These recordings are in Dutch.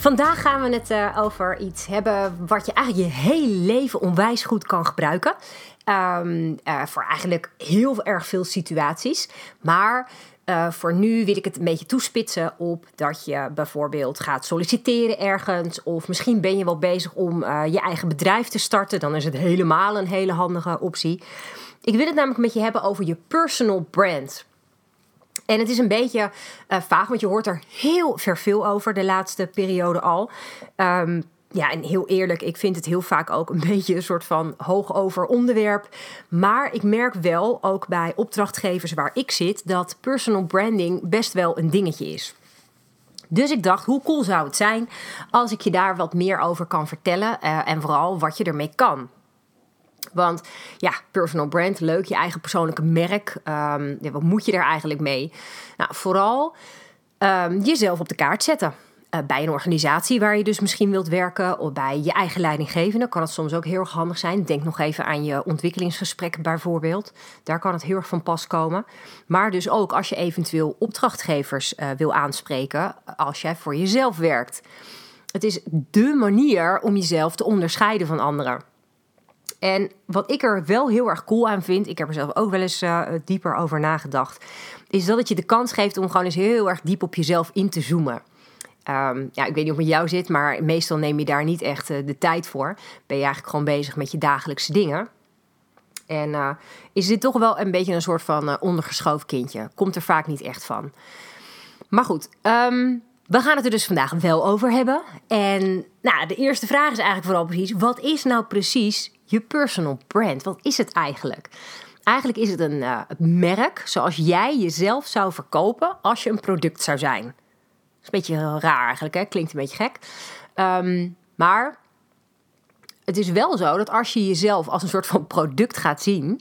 vandaag gaan we het uh, over iets hebben wat je eigenlijk je hele leven onwijs goed kan gebruiken. Um, uh, voor eigenlijk heel erg veel situaties. Maar uh, voor nu wil ik het een beetje toespitsen op dat je bijvoorbeeld gaat solliciteren ergens. Of misschien ben je wel bezig om je eigen bedrijf te starten. Dan is het helemaal een hele handige optie. Ik wil het namelijk met je hebben over je personal brand. En het is een beetje uh, vaag, want je hoort er heel veel over de laatste periode al. Um, ja, en heel eerlijk, ik vind het heel vaak ook een beetje een soort van hoogover onderwerp. Maar ik merk wel, ook bij opdrachtgevers waar ik zit, dat personal branding best wel een dingetje is. Dus ik dacht, hoe cool zou het zijn als ik je daar wat meer over kan vertellen uh, en vooral wat je ermee kan. Want ja, personal brand, leuk, je eigen persoonlijke merk. Um, ja, wat moet je er eigenlijk mee? Nou, vooral um, jezelf op de kaart zetten. Uh, bij een organisatie waar je dus misschien wilt werken, of bij je eigen leidinggevende, kan het soms ook heel erg handig zijn. Denk nog even aan je ontwikkelingsgesprek bijvoorbeeld. Daar kan het heel erg van pas komen. Maar dus ook als je eventueel opdrachtgevers uh, wil aanspreken, als jij voor jezelf werkt. Het is dé manier om jezelf te onderscheiden van anderen. En wat ik er wel heel erg cool aan vind, ik heb er zelf ook wel eens uh, dieper over nagedacht, is dat het je de kans geeft om gewoon eens heel erg diep op jezelf in te zoomen. Um, ja, ik weet niet hoe het jou zit, maar meestal neem je daar niet echt uh, de tijd voor. Ben je eigenlijk gewoon bezig met je dagelijkse dingen. En uh, is dit toch wel een beetje een soort van uh, ondergeschoven kindje? Komt er vaak niet echt van. Maar goed, um, we gaan het er dus vandaag wel over hebben. En nou, de eerste vraag is eigenlijk vooral precies: wat is nou precies je personal brand? Wat is het eigenlijk? Eigenlijk is het een uh, merk zoals jij jezelf zou verkopen als je een product zou zijn. Dat is een beetje raar eigenlijk, hè? klinkt een beetje gek. Um, maar het is wel zo dat als je jezelf als een soort van product gaat zien,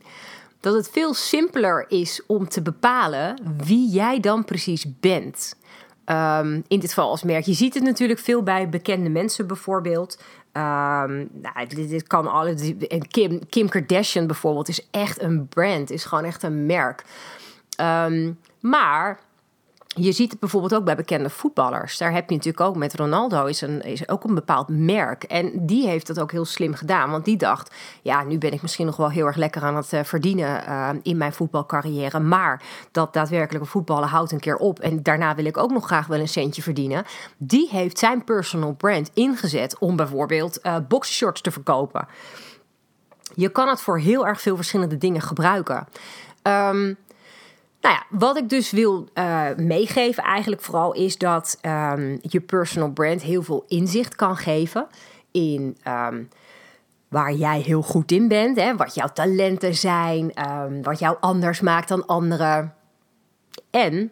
dat het veel simpeler is om te bepalen wie jij dan precies bent. Um, in dit geval als merk. Je ziet het natuurlijk veel bij bekende mensen bijvoorbeeld. Um, nou, dit, kan alles. En Kim, Kim Kardashian bijvoorbeeld is echt een brand, is gewoon echt een merk. Um, maar je ziet het bijvoorbeeld ook bij bekende voetballers. Daar heb je natuurlijk ook met Ronaldo, is, een, is ook een bepaald merk. En die heeft dat ook heel slim gedaan. Want die dacht, ja, nu ben ik misschien nog wel heel erg lekker aan het uh, verdienen uh, in mijn voetbalcarrière. Maar dat daadwerkelijke voetballen houdt een keer op. En daarna wil ik ook nog graag wel een centje verdienen. Die heeft zijn personal brand ingezet om bijvoorbeeld uh, boxershorts te verkopen. Je kan het voor heel erg veel verschillende dingen gebruiken. Um, nou ja, wat ik dus wil uh, meegeven eigenlijk vooral is dat um, je personal brand heel veel inzicht kan geven in um, waar jij heel goed in bent, hè, wat jouw talenten zijn, um, wat jou anders maakt dan anderen. En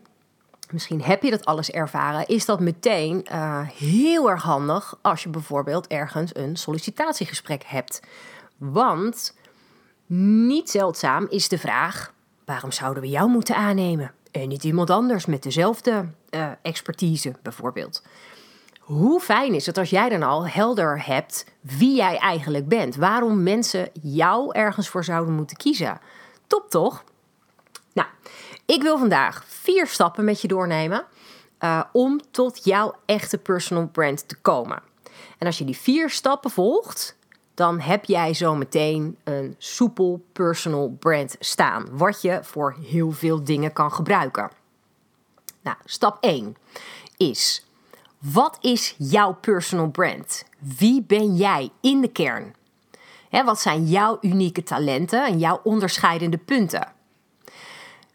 misschien heb je dat alles ervaren, is dat meteen uh, heel erg handig als je bijvoorbeeld ergens een sollicitatiegesprek hebt. Want niet zeldzaam is de vraag Waarom zouden we jou moeten aannemen en niet iemand anders met dezelfde uh, expertise bijvoorbeeld? Hoe fijn is het als jij dan al helder hebt wie jij eigenlijk bent? Waarom mensen jou ergens voor zouden moeten kiezen? Top toch? Nou, ik wil vandaag vier stappen met je doornemen uh, om tot jouw echte personal brand te komen. En als je die vier stappen volgt, dan heb jij zo meteen een soepel personal brand staan, wat je voor heel veel dingen kan gebruiken. Nou, stap 1 is: wat is jouw personal brand? Wie ben jij in de kern? He, wat zijn jouw unieke talenten en jouw onderscheidende punten?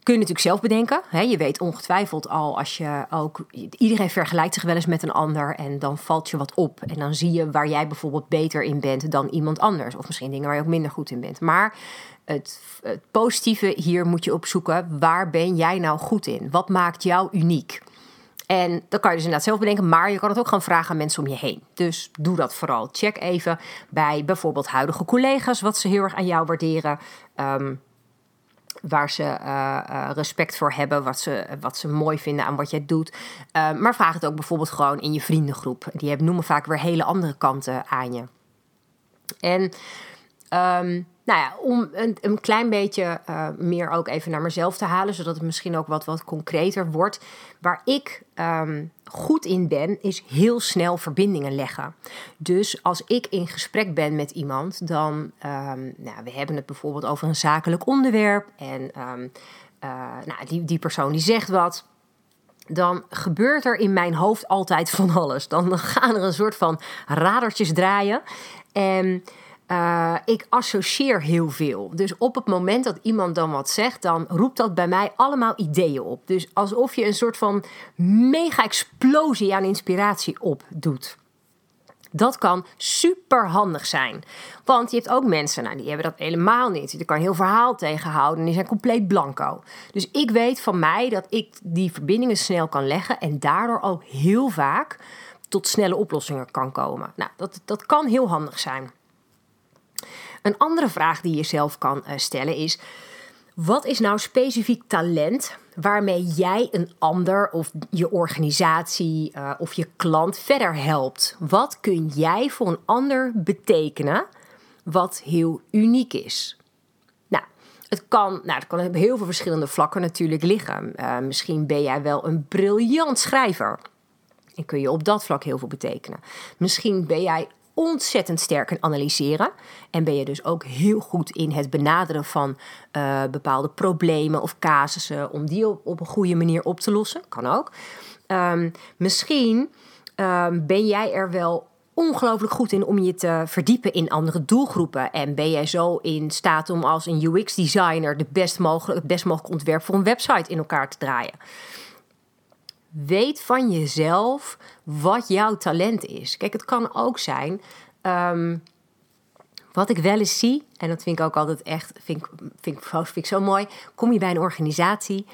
Kun je natuurlijk zelf bedenken. Hè? Je weet ongetwijfeld al als je ook. Iedereen vergelijkt zich wel eens met een ander. En dan valt je wat op. En dan zie je waar jij bijvoorbeeld beter in bent dan iemand anders. Of misschien dingen waar je ook minder goed in bent. Maar het, het positieve hier moet je opzoeken. Waar ben jij nou goed in? Wat maakt jou uniek? En dan kan je dus inderdaad zelf bedenken, maar je kan het ook gewoon vragen aan mensen om je heen. Dus doe dat vooral. Check even bij bijvoorbeeld huidige collega's wat ze heel erg aan jou waarderen. Um, waar ze uh, uh, respect voor hebben, wat ze, wat ze mooi vinden aan wat jij doet. Uh, maar vraag het ook bijvoorbeeld gewoon in je vriendengroep. Die hebben, noemen vaak weer hele andere kanten aan je. En um, nou ja, om een, een klein beetje uh, meer ook even naar mezelf te halen, zodat het misschien ook wat, wat concreter wordt. Waar ik um, goed in ben, is heel snel verbindingen leggen. Dus als ik in gesprek ben met iemand, dan, um, nou, we hebben het bijvoorbeeld over een zakelijk onderwerp en uh, nou, die, die persoon die zegt wat dan gebeurt er in mijn hoofd altijd van alles. Dan gaan er een soort van radertjes draaien. En uh, ik associeer heel veel. Dus op het moment dat iemand dan wat zegt, dan roept dat bij mij allemaal ideeën op. Dus alsof je een soort van mega explosie aan inspiratie opdoet. Dat kan super handig zijn. Want je hebt ook mensen, nou, die hebben dat helemaal niet. Die kan heel verhaal tegenhouden en die zijn compleet blanco. Dus ik weet van mij dat ik die verbindingen snel kan leggen en daardoor ook heel vaak tot snelle oplossingen kan komen. Nou, dat, dat kan heel handig zijn. Een andere vraag die je zelf kan eh, stellen is: wat is nou specifiek talent waarmee jij een ander of je organisatie uh, of je klant verder helpt? Wat kun jij voor een ander betekenen wat heel uniek is? Nou, het kan, nou, het kan op heel veel verschillende vlakken natuurlijk liggen. Uh, misschien ben jij wel een briljant schrijver. En kun je op dat vlak heel veel betekenen. Misschien ben jij ontzettend sterk in analyseren. En ben je dus ook heel goed in het benaderen van uh, bepaalde problemen of casussen. Om die op, een goede manier op te lossen. Kan ook. Um, misschien um, ben jij er wel ongelooflijk goed in om je te verdiepen in andere doelgroepen. En ben jij zo in staat om als een UX-designer de best het best mogelijk ontwerp voor een website in elkaar te draaien. Weet van jezelf wat jouw talent is. Kijk, het kan ook zijn. Um, wat ik wel eens zie, en dat vind ik ook altijd echt, vind vind, vind ik zo mooi. Kom je bij een organisatie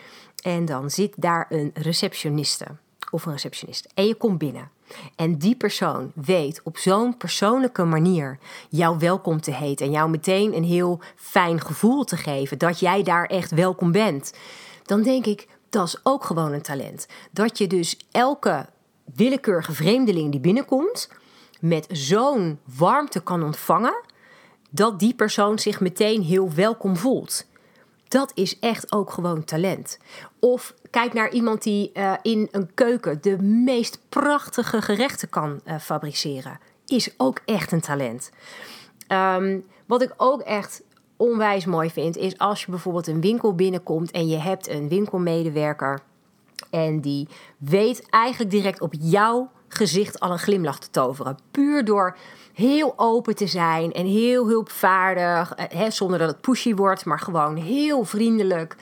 en dan zit daar een receptioniste of een receptionist. En je komt binnen. En die persoon weet op zo'n persoonlijke manier jou welkom te heten. En jou meteen een heel fijn gevoel te geven dat jij daar echt welkom bent. Dan denk ik, dat is ook gewoon een talent. Dat je dus elke willekeurige vreemdeling die binnenkomt, met zo'n warmte kan ontvangen, dat die persoon zich meteen heel welkom voelt. Dat is echt ook gewoon talent. Of kijk naar iemand die uh, in een keuken de meest prachtige gerechten kan uh, fabriceren. Is ook echt een talent. Um, wat ik ook echt onwijs mooi vind, is als je bijvoorbeeld een winkel binnenkomt en je hebt een winkelmedewerker en die weet eigenlijk direct op jouw gezicht al een glimlach te toveren. Puur door heel open te zijn en heel hulpvaardig, eh, hè, zonder dat het pushy wordt, maar gewoon heel vriendelijk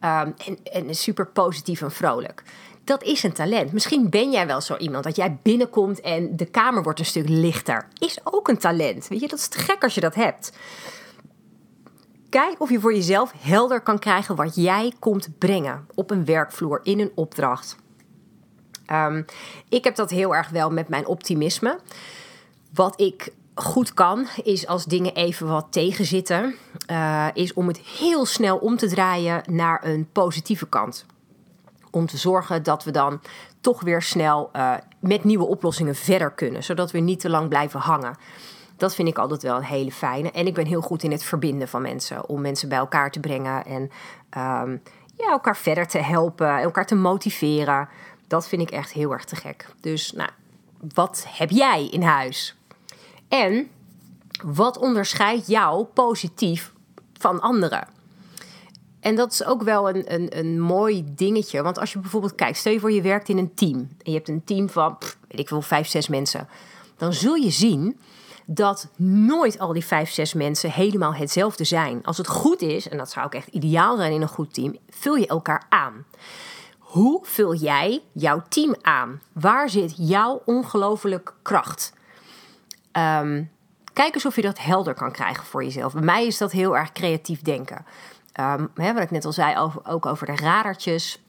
um, en, en super positief en vrolijk. Dat is een talent. Misschien ben jij wel zo iemand dat jij binnenkomt en de kamer wordt een stuk lichter. Is ook een talent. Weet je, dat is te gek als je dat hebt. Kijk of je voor jezelf helder kan krijgen wat jij komt brengen op een werkvloer, in een opdracht. Um, ik heb dat heel erg wel met mijn optimisme. Wat ik goed kan, is als dingen even wat tegenzitten, uh, is om het heel snel om te draaien naar een positieve kant. Om te zorgen dat we dan toch weer snel uh, met nieuwe oplossingen verder kunnen, zodat we niet te lang blijven hangen. Dat vind ik altijd wel een hele fijne. En ik ben heel goed in het verbinden van mensen. Om mensen bij elkaar te brengen en um, ja, elkaar verder te helpen. Elkaar te motiveren. Dat vind ik echt heel erg te gek. Dus nou, wat heb jij in huis? En wat onderscheidt jou positief van anderen? En dat is ook wel een, een, een mooi dingetje. Want als je bijvoorbeeld kijkt, stel je voor je werkt in een team. En je hebt een team van, pff, weet ik wel, vijf, zes mensen. Dan zul je zien dat nooit al die vijf, zes mensen helemaal hetzelfde zijn. Als het goed is, en dat zou ook echt ideaal zijn in een goed team, vul je elkaar aan. Hoe vul jij jouw team aan? Waar zit jouw ongelofelijke kracht? Um, kijk eens of je dat helder kan krijgen voor jezelf. Bij mij is dat heel erg creatief denken. Um, hè, wat ik net al zei, ook over de radertjes.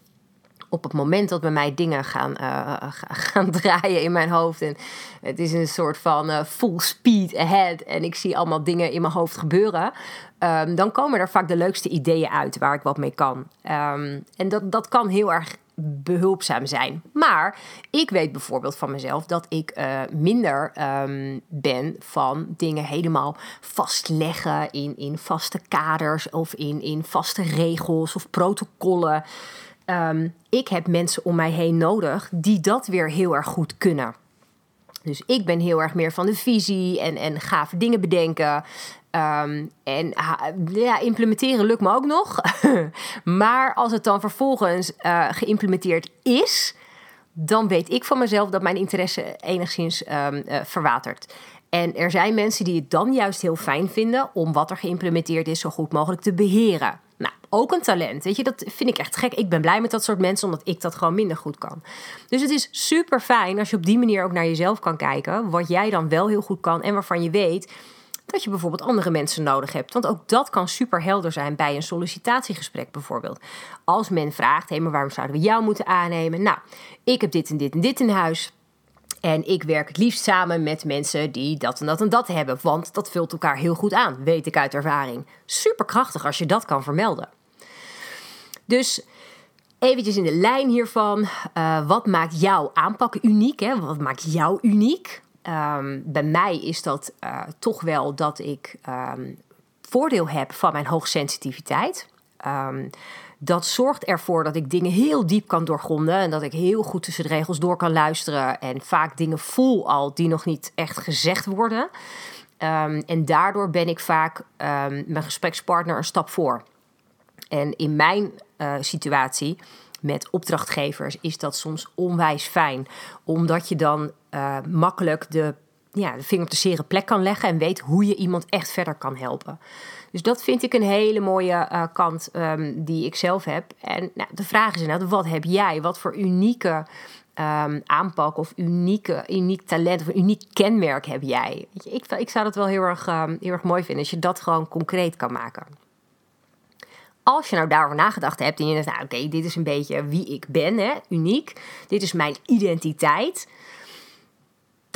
Op het moment dat bij mij dingen gaan, uh, gaan draaien in mijn hoofd. En het is een soort van uh, full speed ahead. En ik zie allemaal dingen in mijn hoofd gebeuren. Um, dan komen er vaak de leukste ideeën uit waar ik wat mee kan. Um, en dat, dat kan heel erg behulpzaam zijn. Maar ik weet bijvoorbeeld van mezelf dat ik minder um, ben van dingen helemaal vastleggen in, in vaste kaders of in, in vaste regels of protocollen. Um, ik heb mensen om mij heen nodig die dat weer heel erg goed kunnen. Dus ik ben heel erg meer van de visie en, en gave dingen bedenken. Um, en ja, implementeren lukt me ook nog. maar als het dan vervolgens uh, geïmplementeerd is, dan weet ik van mezelf dat mijn interesse enigszins um, verwatert. En er zijn mensen die het dan juist heel fijn vinden om wat er geïmplementeerd is zo goed mogelijk te beheren. Nou, ook een talent. Weet je, dat vind ik echt gek. Ik ben blij met dat soort mensen, omdat ik dat gewoon minder goed kan. Dus het is super fijn als je op die manier ook naar jezelf kan kijken. Wat jij dan wel heel goed kan en waarvan je weet dat je bijvoorbeeld andere mensen nodig hebt. Want ook dat kan super helder zijn bij een sollicitatiegesprek bijvoorbeeld. Als men vraagt, hé, maar waarom zouden we jou moeten aannemen? Nou, ik heb dit en dit en dit in huis. En ik werk het liefst samen met mensen die dat en dat en dat hebben. Want dat vult elkaar heel goed aan, weet ik uit ervaring. Super krachtig als je dat kan vermelden. Dus eventjes in de lijn hiervan. Uh, wat maakt jouw aanpak uniek? Hè? Wat maakt jou uniek? Um, bij mij is dat uh, toch wel dat ik um, voordeel heb van mijn hoogsensitiviteit. Um, dat zorgt ervoor dat ik dingen heel diep kan doorgronden en dat ik heel goed tussen de regels door kan luisteren en vaak dingen voel al die nog niet echt gezegd worden. en daardoor ben ik vaak mijn gesprekspartner een stap voor. En in mijn uh, situatie met opdrachtgevers is dat soms onwijs fijn. Omdat je dan uh, makkelijk de, ja, de vinger op de zere plek kan leggen en weet hoe je iemand echt verder kan helpen. Dus dat vind ik een hele mooie uh, kant um, die ik zelf heb. En nou, de vraag is inderdaad, wat heb jij? Wat voor unieke um, aanpak of unieke, uniek talent of uniek kenmerk heb jij? Ik, ik zou dat wel heel erg, um, heel erg mooi vinden als je dat gewoon concreet kan maken als je nou daarover nagedacht hebt en je denkt, nou oké, dit is een beetje wie ik ben, hè, uniek, dit is mijn identiteit,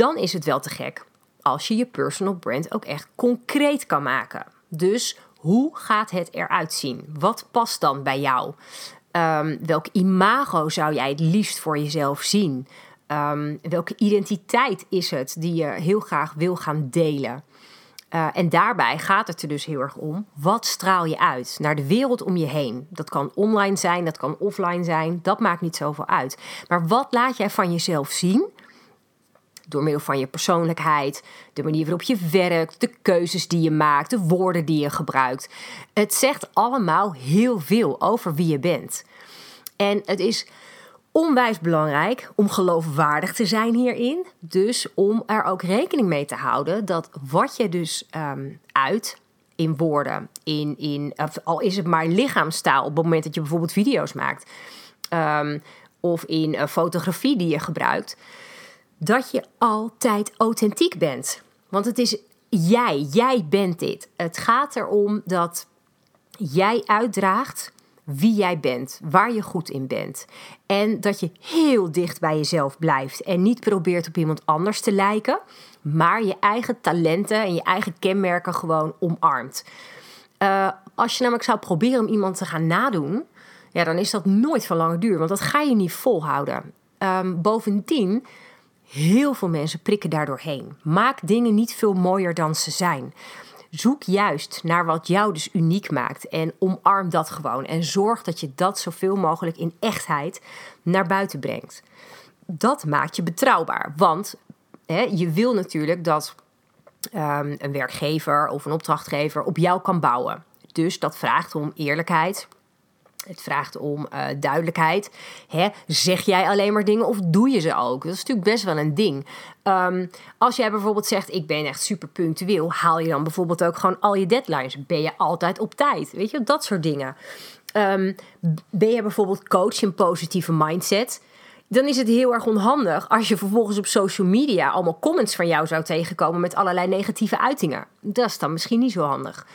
dan is het wel te gek als je je personal brand ook echt concreet kan maken. Dus hoe gaat het eruit zien? Wat past dan bij jou? Um, welk imago zou jij het liefst voor jezelf zien? Um, welke identiteit is het die je heel graag wil gaan delen? Uh, en daarbij gaat het er dus heel erg om, wat straal je uit naar de wereld om je heen? Dat kan online zijn, dat kan offline zijn, dat maakt niet zoveel uit. Maar wat laat jij van jezelf zien? Door middel van je persoonlijkheid, de manier waarop je werkt, de keuzes die je maakt, de woorden die je gebruikt. Het zegt allemaal heel veel over wie je bent. En het is onwijs belangrijk om geloofwaardig te zijn hierin. Dus om er ook rekening mee te houden dat wat je dus um, uit in woorden, in, in, al is het maar lichaamstaal op het moment dat je bijvoorbeeld video's maakt, um, of in uh, fotografie die je gebruikt, dat je altijd authentiek bent. Want het is jij, jij bent dit. Het gaat erom dat jij uitdraagt wie jij bent, waar je goed in bent. En dat je heel dicht bij jezelf blijft en niet probeert op iemand anders te lijken, maar je eigen talenten en je eigen kenmerken gewoon omarmt. Uh, als je namelijk zou proberen om iemand te gaan nadoen, ja, dan is dat nooit van lange duur, want dat ga je niet volhouden. Um, bovendien, heel veel mensen prikken daardoor heen. Maak dingen niet veel mooier dan ze zijn. Zoek juist naar wat jou dus uniek maakt en omarm dat gewoon. En zorg dat je dat zoveel mogelijk in echtheid naar buiten brengt. Dat maakt je betrouwbaar. Want hè, je wil natuurlijk dat um, een werkgever of een opdrachtgever op jou kan bouwen. Dus dat vraagt om eerlijkheid, het vraagt om uh, duidelijkheid. Hè? Zeg jij alleen maar dingen of doe je ze ook? Dat is natuurlijk best wel een ding. Um, als jij bijvoorbeeld zegt: Ik ben echt super punctueel, haal je dan bijvoorbeeld ook gewoon al je deadlines? Ben je altijd op tijd? Weet je, dat soort dingen. Um, ben je bijvoorbeeld coach in positieve mindset? Dan is het heel erg onhandig als je vervolgens op social media allemaal comments van jou zou tegenkomen met allerlei negatieve uitingen. Dat is dan misschien niet zo handig.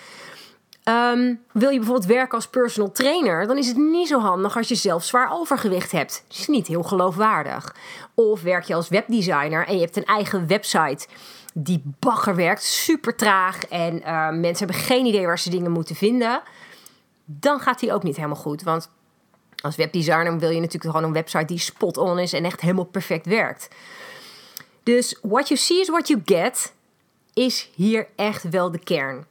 Ehm, wil je bijvoorbeeld werken als personal trainer, dan is het niet zo handig als je zelf zwaar overgewicht hebt. Dat is niet heel geloofwaardig. Of werk je als webdesigner en je hebt een eigen website die bagger werkt, super traag en uh, mensen hebben geen idee waar ze dingen moeten vinden. Dan gaat die ook niet helemaal goed. Want als webdesigner wil je natuurlijk gewoon een website die spot on is en echt helemaal perfect werkt. Dus what you see is what you get is hier echt wel de kern.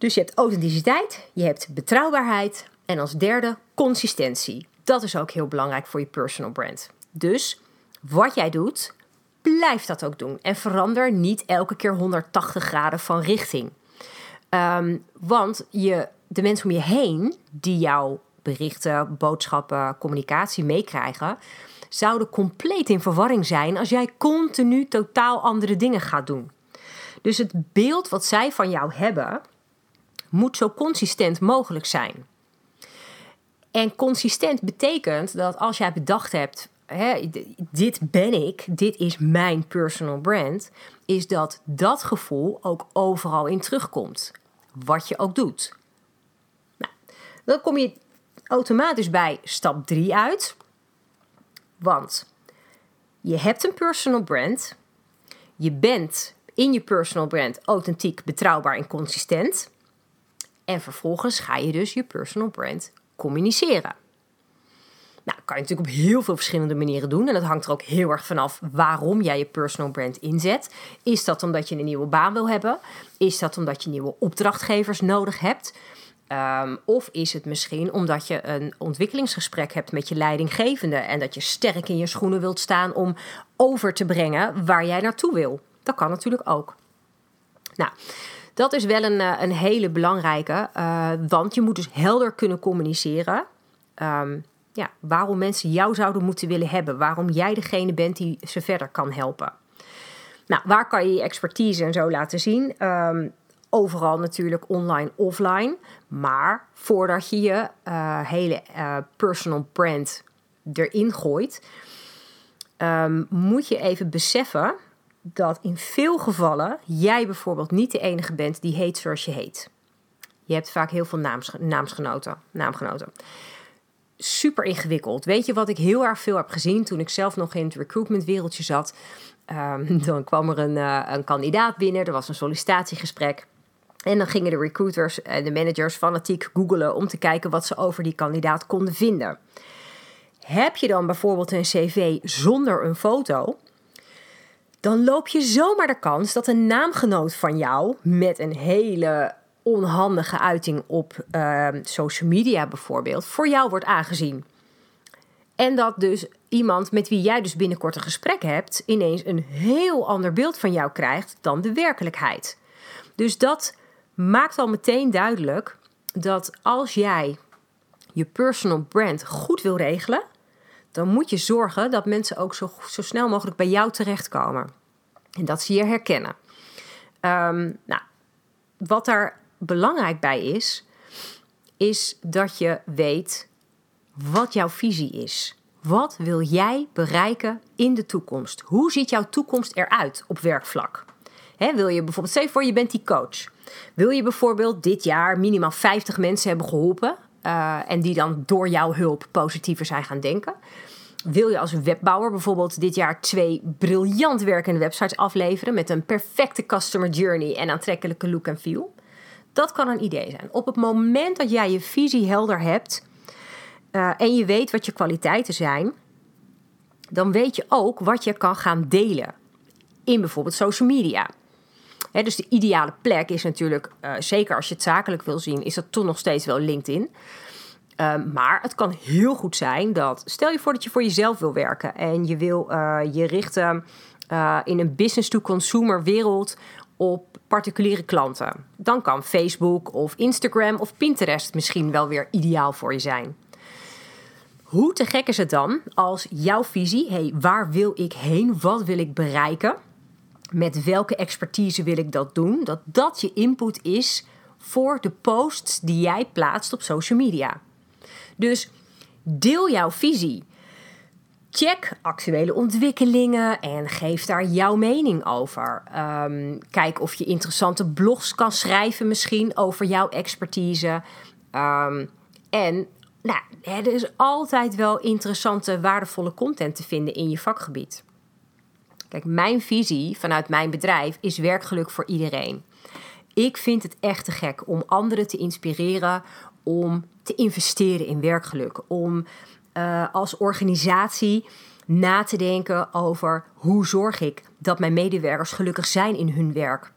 Dus je hebt authenticiteit, je hebt betrouwbaarheid en als derde consistentie. Dat is ook heel belangrijk voor je personal brand. Dus wat jij doet, blijf dat ook doen. En verander niet elke keer 180 graden van richting. Ehm, want je, de mensen om je heen die jouw berichten, boodschappen, communicatie meekrijgen, zouden compleet in verwarring zijn als jij continu totaal andere dingen gaat doen. Dus het beeld wat zij van jou hebben, moet zo consistent mogelijk zijn. En consistent betekent dat als jij bedacht hebt, hè, dit ben ik, dit is mijn personal brand, is dat dat gevoel ook overal in terugkomt. Wat je ook doet. Nou, dan kom je automatisch bij stap 3 uit. Want je hebt een personal brand. Je bent in je personal brand authentiek, betrouwbaar en consistent. En vervolgens ga je dus je personal brand communiceren. Nou, dat kan je natuurlijk op heel veel verschillende manieren doen. En dat hangt er ook heel erg vanaf waarom jij je personal brand inzet. Is dat omdat je een nieuwe baan wil hebben? Is dat omdat je nieuwe opdrachtgevers nodig hebt? Um, of is het misschien omdat je een ontwikkelingsgesprek hebt met je leidinggevende en dat je sterk in je schoenen wilt staan om over te brengen waar jij naartoe wil? Dat kan natuurlijk ook. Nou, dat is wel een, eh, een hele belangrijke, uh, want je moet dus helder kunnen communiceren. Um, ja, waarom mensen jou zouden moeten willen hebben, waarom jij degene bent die ze verder kan helpen. Nou, waar kan je je expertise en zo laten zien? Um, overal natuurlijk online, offline. Maar voordat je je uh, hele personal brand erin gooit, um, moet je even beseffen dat in veel gevallen jij bijvoorbeeld niet de enige bent die heet zoals je heet. Je hebt vaak heel veel naams, naamsgenoten, naamgenoten. Super ingewikkeld. Weet je wat ik heel erg veel heb gezien toen ik zelf nog in het recruitment wereldje zat? Um, dan kwam er een, uh, een kandidaat binnen, er was een sollicitatiegesprek. En dan gingen de recruiters en de managers fanatiek googelen om te kijken wat ze over die kandidaat konden vinden. Heb je dan bijvoorbeeld een cv zonder een foto, dan loop je zomaar de kans dat een naamgenoot van jou met een hele onhandige uiting op uh, social media bijvoorbeeld voor jou wordt aangezien. En dat dus iemand met wie jij dus binnenkort een gesprek hebt, ineens een heel ander beeld van jou krijgt dan de werkelijkheid. Dus dat maakt al meteen duidelijk dat als jij je personal brand goed wil regelen, dan moet je zorgen dat mensen ook zo, zo snel mogelijk bij jou terechtkomen. En dat ze je herkennen. Um, nou, wat daar belangrijk bij is, is dat je weet wat jouw visie is. Wat wil jij bereiken in de toekomst? Hoe ziet jouw toekomst eruit op werkvlak? wil je bijvoorbeeld, stel voor je bent die coach. Wil je bijvoorbeeld dit jaar minimaal 50 mensen hebben geholpen uh, en die dan door jouw hulp positiever zijn gaan denken? Wil je als webbouwer bijvoorbeeld dit jaar twee briljant werkende websites afleveren met een perfecte customer journey en aantrekkelijke look en feel? Dat kan een idee zijn. Op het moment dat jij je visie helder hebt uh, en je weet wat je kwaliteiten zijn, dan weet je ook wat je kan gaan delen in bijvoorbeeld social media dus de ideale plek is natuurlijk, uh, zeker als je het zakelijk wil zien, is dat toch nog steeds wel LinkedIn. Uh, maar het kan heel goed zijn dat, stel je voor dat je voor jezelf wil werken en je wil uh, je richten in een business-to-consumer wereld op particuliere klanten. Dan kan Facebook of Instagram of Pinterest misschien wel weer ideaal voor je zijn. Hoe te gek is het dan als jouw visie, hey, waar wil ik heen, wat wil ik bereiken, met welke expertise wil ik dat doen, dat dat je input is voor de posts die jij plaatst op social media. Dus deel jouw visie. check actuele ontwikkelingen en geef daar jouw mening over. Ehm, kijk of je interessante blogs kan schrijven, misschien over jouw expertise. Ehm, en nou, er is altijd wel interessante, waardevolle content te vinden in je vakgebied. Kijk, mijn visie vanuit mijn bedrijf is werkgeluk voor iedereen. Ik vind het echt te gek om anderen te inspireren om te investeren in werkgeluk. Om uh, als organisatie na te denken over hoe zorg ik dat mijn medewerkers gelukkig zijn in hun werk.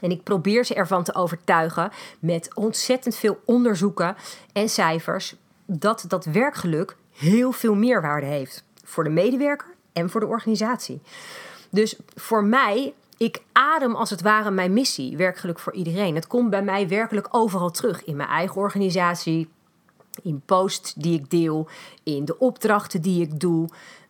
En ik probeer ze ervan te overtuigen met ontzettend veel onderzoeken en cijfers dat dat werkgeluk heel veel meerwaarde heeft voor de medewerker en voor de organisatie. Dus voor mij, ik adem als het ware mijn missie, werkgeluk voor iedereen. Het komt bij mij werkelijk overal terug in mijn eigen organisatie, in posts die ik deel, in de opdrachten die ik doe.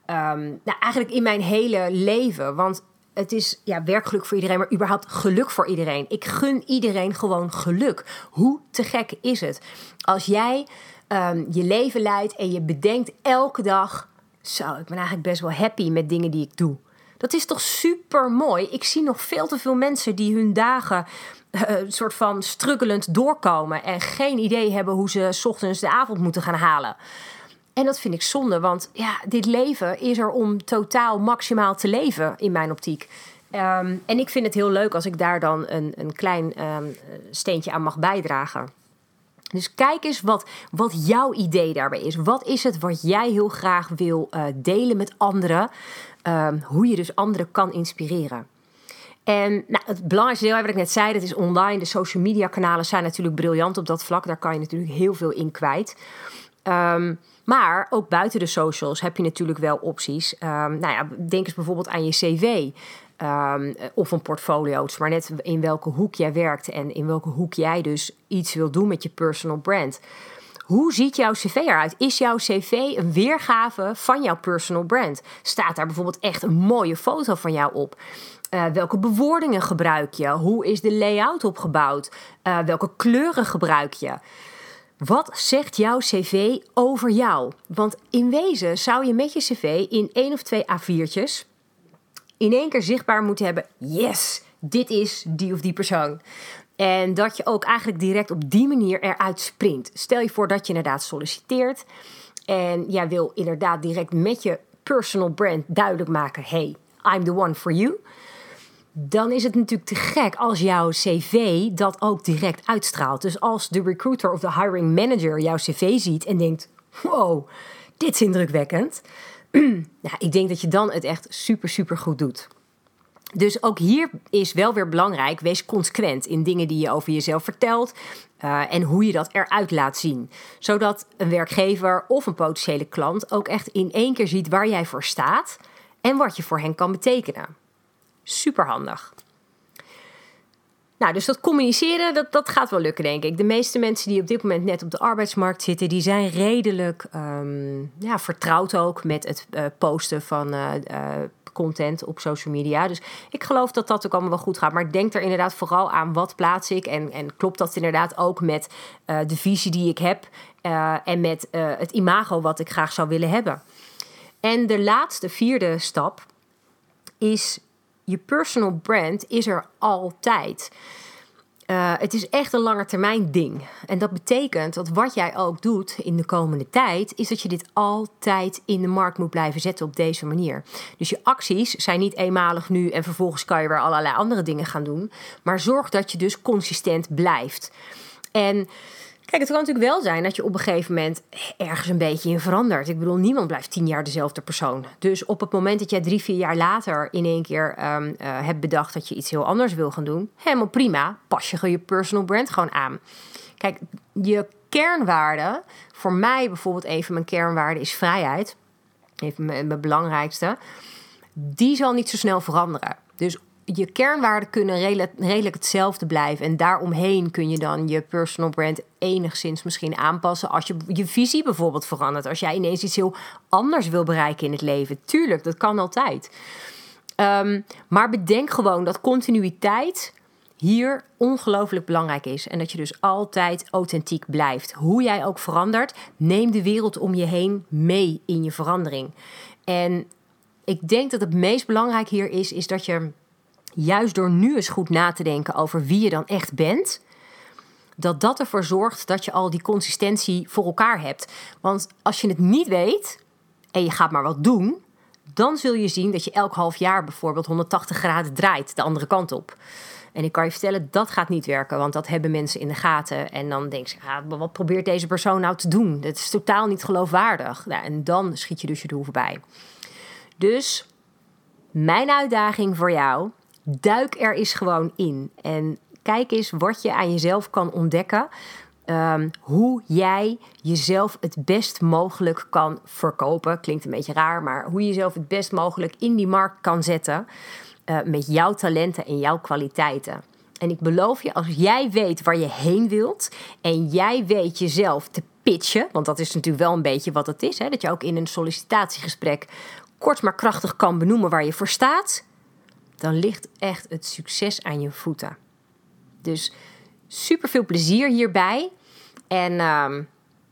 Um, nou, eigenlijk in mijn hele leven. Want het is ja, werkgeluk voor iedereen, maar überhaupt geluk voor iedereen. Ik gun iedereen gewoon geluk. Hoe te gek is het? Als jij um, je leven leidt en je bedenkt elke dag: zo, ik ben eigenlijk best wel happy met dingen die ik doe. Dat is toch super mooi? Ik zie nog veel te veel mensen die hun dagen uh, soort van struggelend doorkomen en geen idee hebben hoe ze s ochtends de avond moeten gaan halen. En dat vind ik zonde, want ja, dit leven is er om totaal maximaal te leven in mijn optiek. Um, en ik vind het heel leuk als ik daar dan een, een klein um, steentje aan mag bijdragen. Dus kijk eens wat, wat jouw idee daarbij is. Wat is het wat jij heel graag wil uh, delen met anderen? Um, hoe je dus anderen kan inspireren. En nou, het belangrijkste deel, wat ik net zei, dat is online. De social media kanalen zijn natuurlijk briljant op dat vlak. Daar kan je natuurlijk heel veel in kwijt. Um, maar ook buiten de socials heb je natuurlijk wel opties. Um, nou ja, denk eens bijvoorbeeld aan je cv. Um, of een portfolio. Maar net in welke hoek jij werkt en in welke hoek jij dus iets wil doen met je personal brand. Hoe ziet jouw cv eruit? Is jouw cv een weergave van jouw personal brand? Staat daar bijvoorbeeld echt een mooie foto van jou op? Uh, welke bewoordingen gebruik je? Hoe is de layout opgebouwd? Uh, welke kleuren gebruik je? Wat zegt jouw cv over jou? Want in wezen zou je met je cv in één of twee A4'tjes in één keer zichtbaar moeten hebben: yes, dit is die of die persoon. En dat je ook eigenlijk direct op die manier eruit sprint. Stel je voor dat je inderdaad solliciteert en jij wil inderdaad direct met je personal brand duidelijk maken: hey, I'm the one for you dan is het natuurlijk te gek als jouw cv dat ook direct uitstraalt. Dus als de recruiter of de hiring manager jouw cv ziet en denkt: wow, dit is indrukwekkend. nou, ik denk dat je dan het echt super, super goed doet. Dus ook hier is wel weer belangrijk, wees consequent in dingen die je over jezelf vertelt uh, en hoe je dat eruit laat zien. Zodat een werkgever of een potentiële klant ook echt in één keer ziet waar jij voor staat en wat je voor hen kan betekenen. Super handig. Nou, dus dat communiceren, dat, dat gaat wel lukken, denk ik. De meeste mensen die op dit moment net op de arbeidsmarkt zitten, die zijn redelijk um, ja, vertrouwd ook met het uh, posten van uh, uh, content op social media. Dus ik geloof dat dat ook allemaal wel goed gaat. Maar denk er inderdaad vooral aan wat plaats ik. En, en klopt dat inderdaad ook met de visie die ik heb en met het imago wat ik graag zou willen hebben. En de laatste, vierde stap is je personal brand is er altijd. Uh, het is echt een lange termijn ding. En dat betekent dat wat jij ook doet in de komende tijd, is dat je dit altijd in de markt moet blijven zetten op deze manier. Dus je acties zijn niet eenmalig nu en vervolgens kan je weer allerlei andere dingen gaan doen. Maar zorg dat je dus consistent blijft. En Kijk, het kan natuurlijk wel zijn dat je op een gegeven moment ergens een beetje in verandert. Ik bedoel, niemand blijft tien jaar dezelfde persoon. Dus op het moment dat jij drie, vier jaar later in één keer um, uh, hebt bedacht dat je iets heel anders wil gaan doen, helemaal prima. Pas je je personal brand gewoon aan. Kijk, je kernwaarde, voor mij bijvoorbeeld een van mijn kernwaarden is vrijheid. Even mijn, mijn belangrijkste. Die zal niet zo snel veranderen. Dus je kernwaarden kunnen redelijk, hetzelfde blijven. En daaromheen kun je dan je personal brand enigszins misschien aanpassen. Als je je visie bijvoorbeeld verandert. Als jij ineens iets heel anders wil bereiken in het leven. Tuurlijk, dat kan altijd. Um, maar bedenk gewoon dat continuïteit hier ongelooflijk belangrijk is. En dat je dus altijd authentiek blijft. Hoe jij ook verandert, neem de wereld om je heen mee in je verandering. En ik denk dat het meest belangrijk hier is, is dat je juist door nu eens goed na te denken over wie je dan echt bent, dat dat ervoor zorgt dat je al die consistentie voor elkaar hebt. Want als je het niet weet en je gaat maar wat doen, dan zul je zien dat je elk half jaar bijvoorbeeld 180 graden draait de andere kant op. En ik kan je vertellen, dat gaat niet werken, want dat hebben mensen in de gaten. En dan denk je, ah, wat probeert deze persoon nou te doen? Dat is totaal niet geloofwaardig. Nou, en dan schiet je dus je doel voorbij. Dus mijn uitdaging voor jou, duik er eens gewoon in. En kijk eens wat je aan jezelf kan ontdekken. Ehm, hoe jij jezelf het best mogelijk kan verkopen. Klinkt een beetje raar, maar hoe je jezelf het best mogelijk in die markt kan zetten. Uh, met jouw talenten en jouw kwaliteiten. En ik beloof je, als jij weet waar je heen wilt en jij weet jezelf te pitchen, want dat is natuurlijk wel een beetje wat het is, hè, dat je ook in een sollicitatiegesprek kort maar krachtig kan benoemen waar je voor staat, dan ligt echt het succes aan je voeten. Dus super veel plezier hierbij. En um,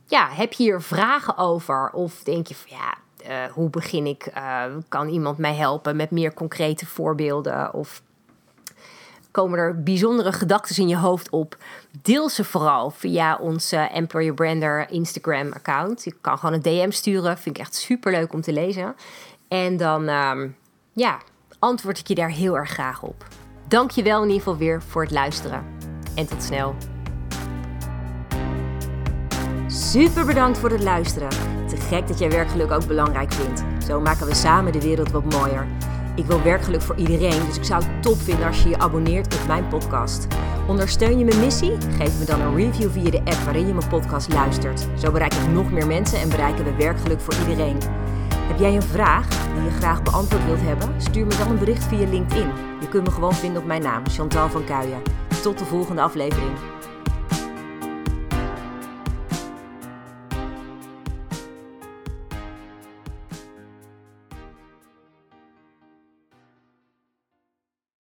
ja, heb je hier vragen over? Of denk je van ja, uh, hoe begin ik? Uh, kan iemand mij helpen met meer concrete voorbeelden? Of komen er bijzondere gedachten in je hoofd op? Deel ze vooral via onze Employer Brander Instagram account. Je kan gewoon een DM sturen. Vind ik echt super leuk om te lezen. En dan um, ja, antwoord ik je daar heel erg graag op. Dank je wel in ieder geval weer voor het luisteren. En tot snel. Super bedankt voor het luisteren. Te gek dat jij werkgeluk ook belangrijk vindt. Zo maken we samen de wereld wat mooier. Ik wil werkgeluk voor iedereen, dus ik zou het top vinden als je je abonneert op mijn podcast. Ondersteun je mijn missie? Geef me dan een review via de app waarin je mijn podcast luistert. Zo bereik ik nog meer mensen en bereiken we werkgeluk voor iedereen. Heb jij een vraag die je graag beantwoord wilt hebben? Stuur me dan een bericht via LinkedIn. Je kunt me gewoon vinden op mijn naam, Chantal van Kuijen. Tot de volgende aflevering.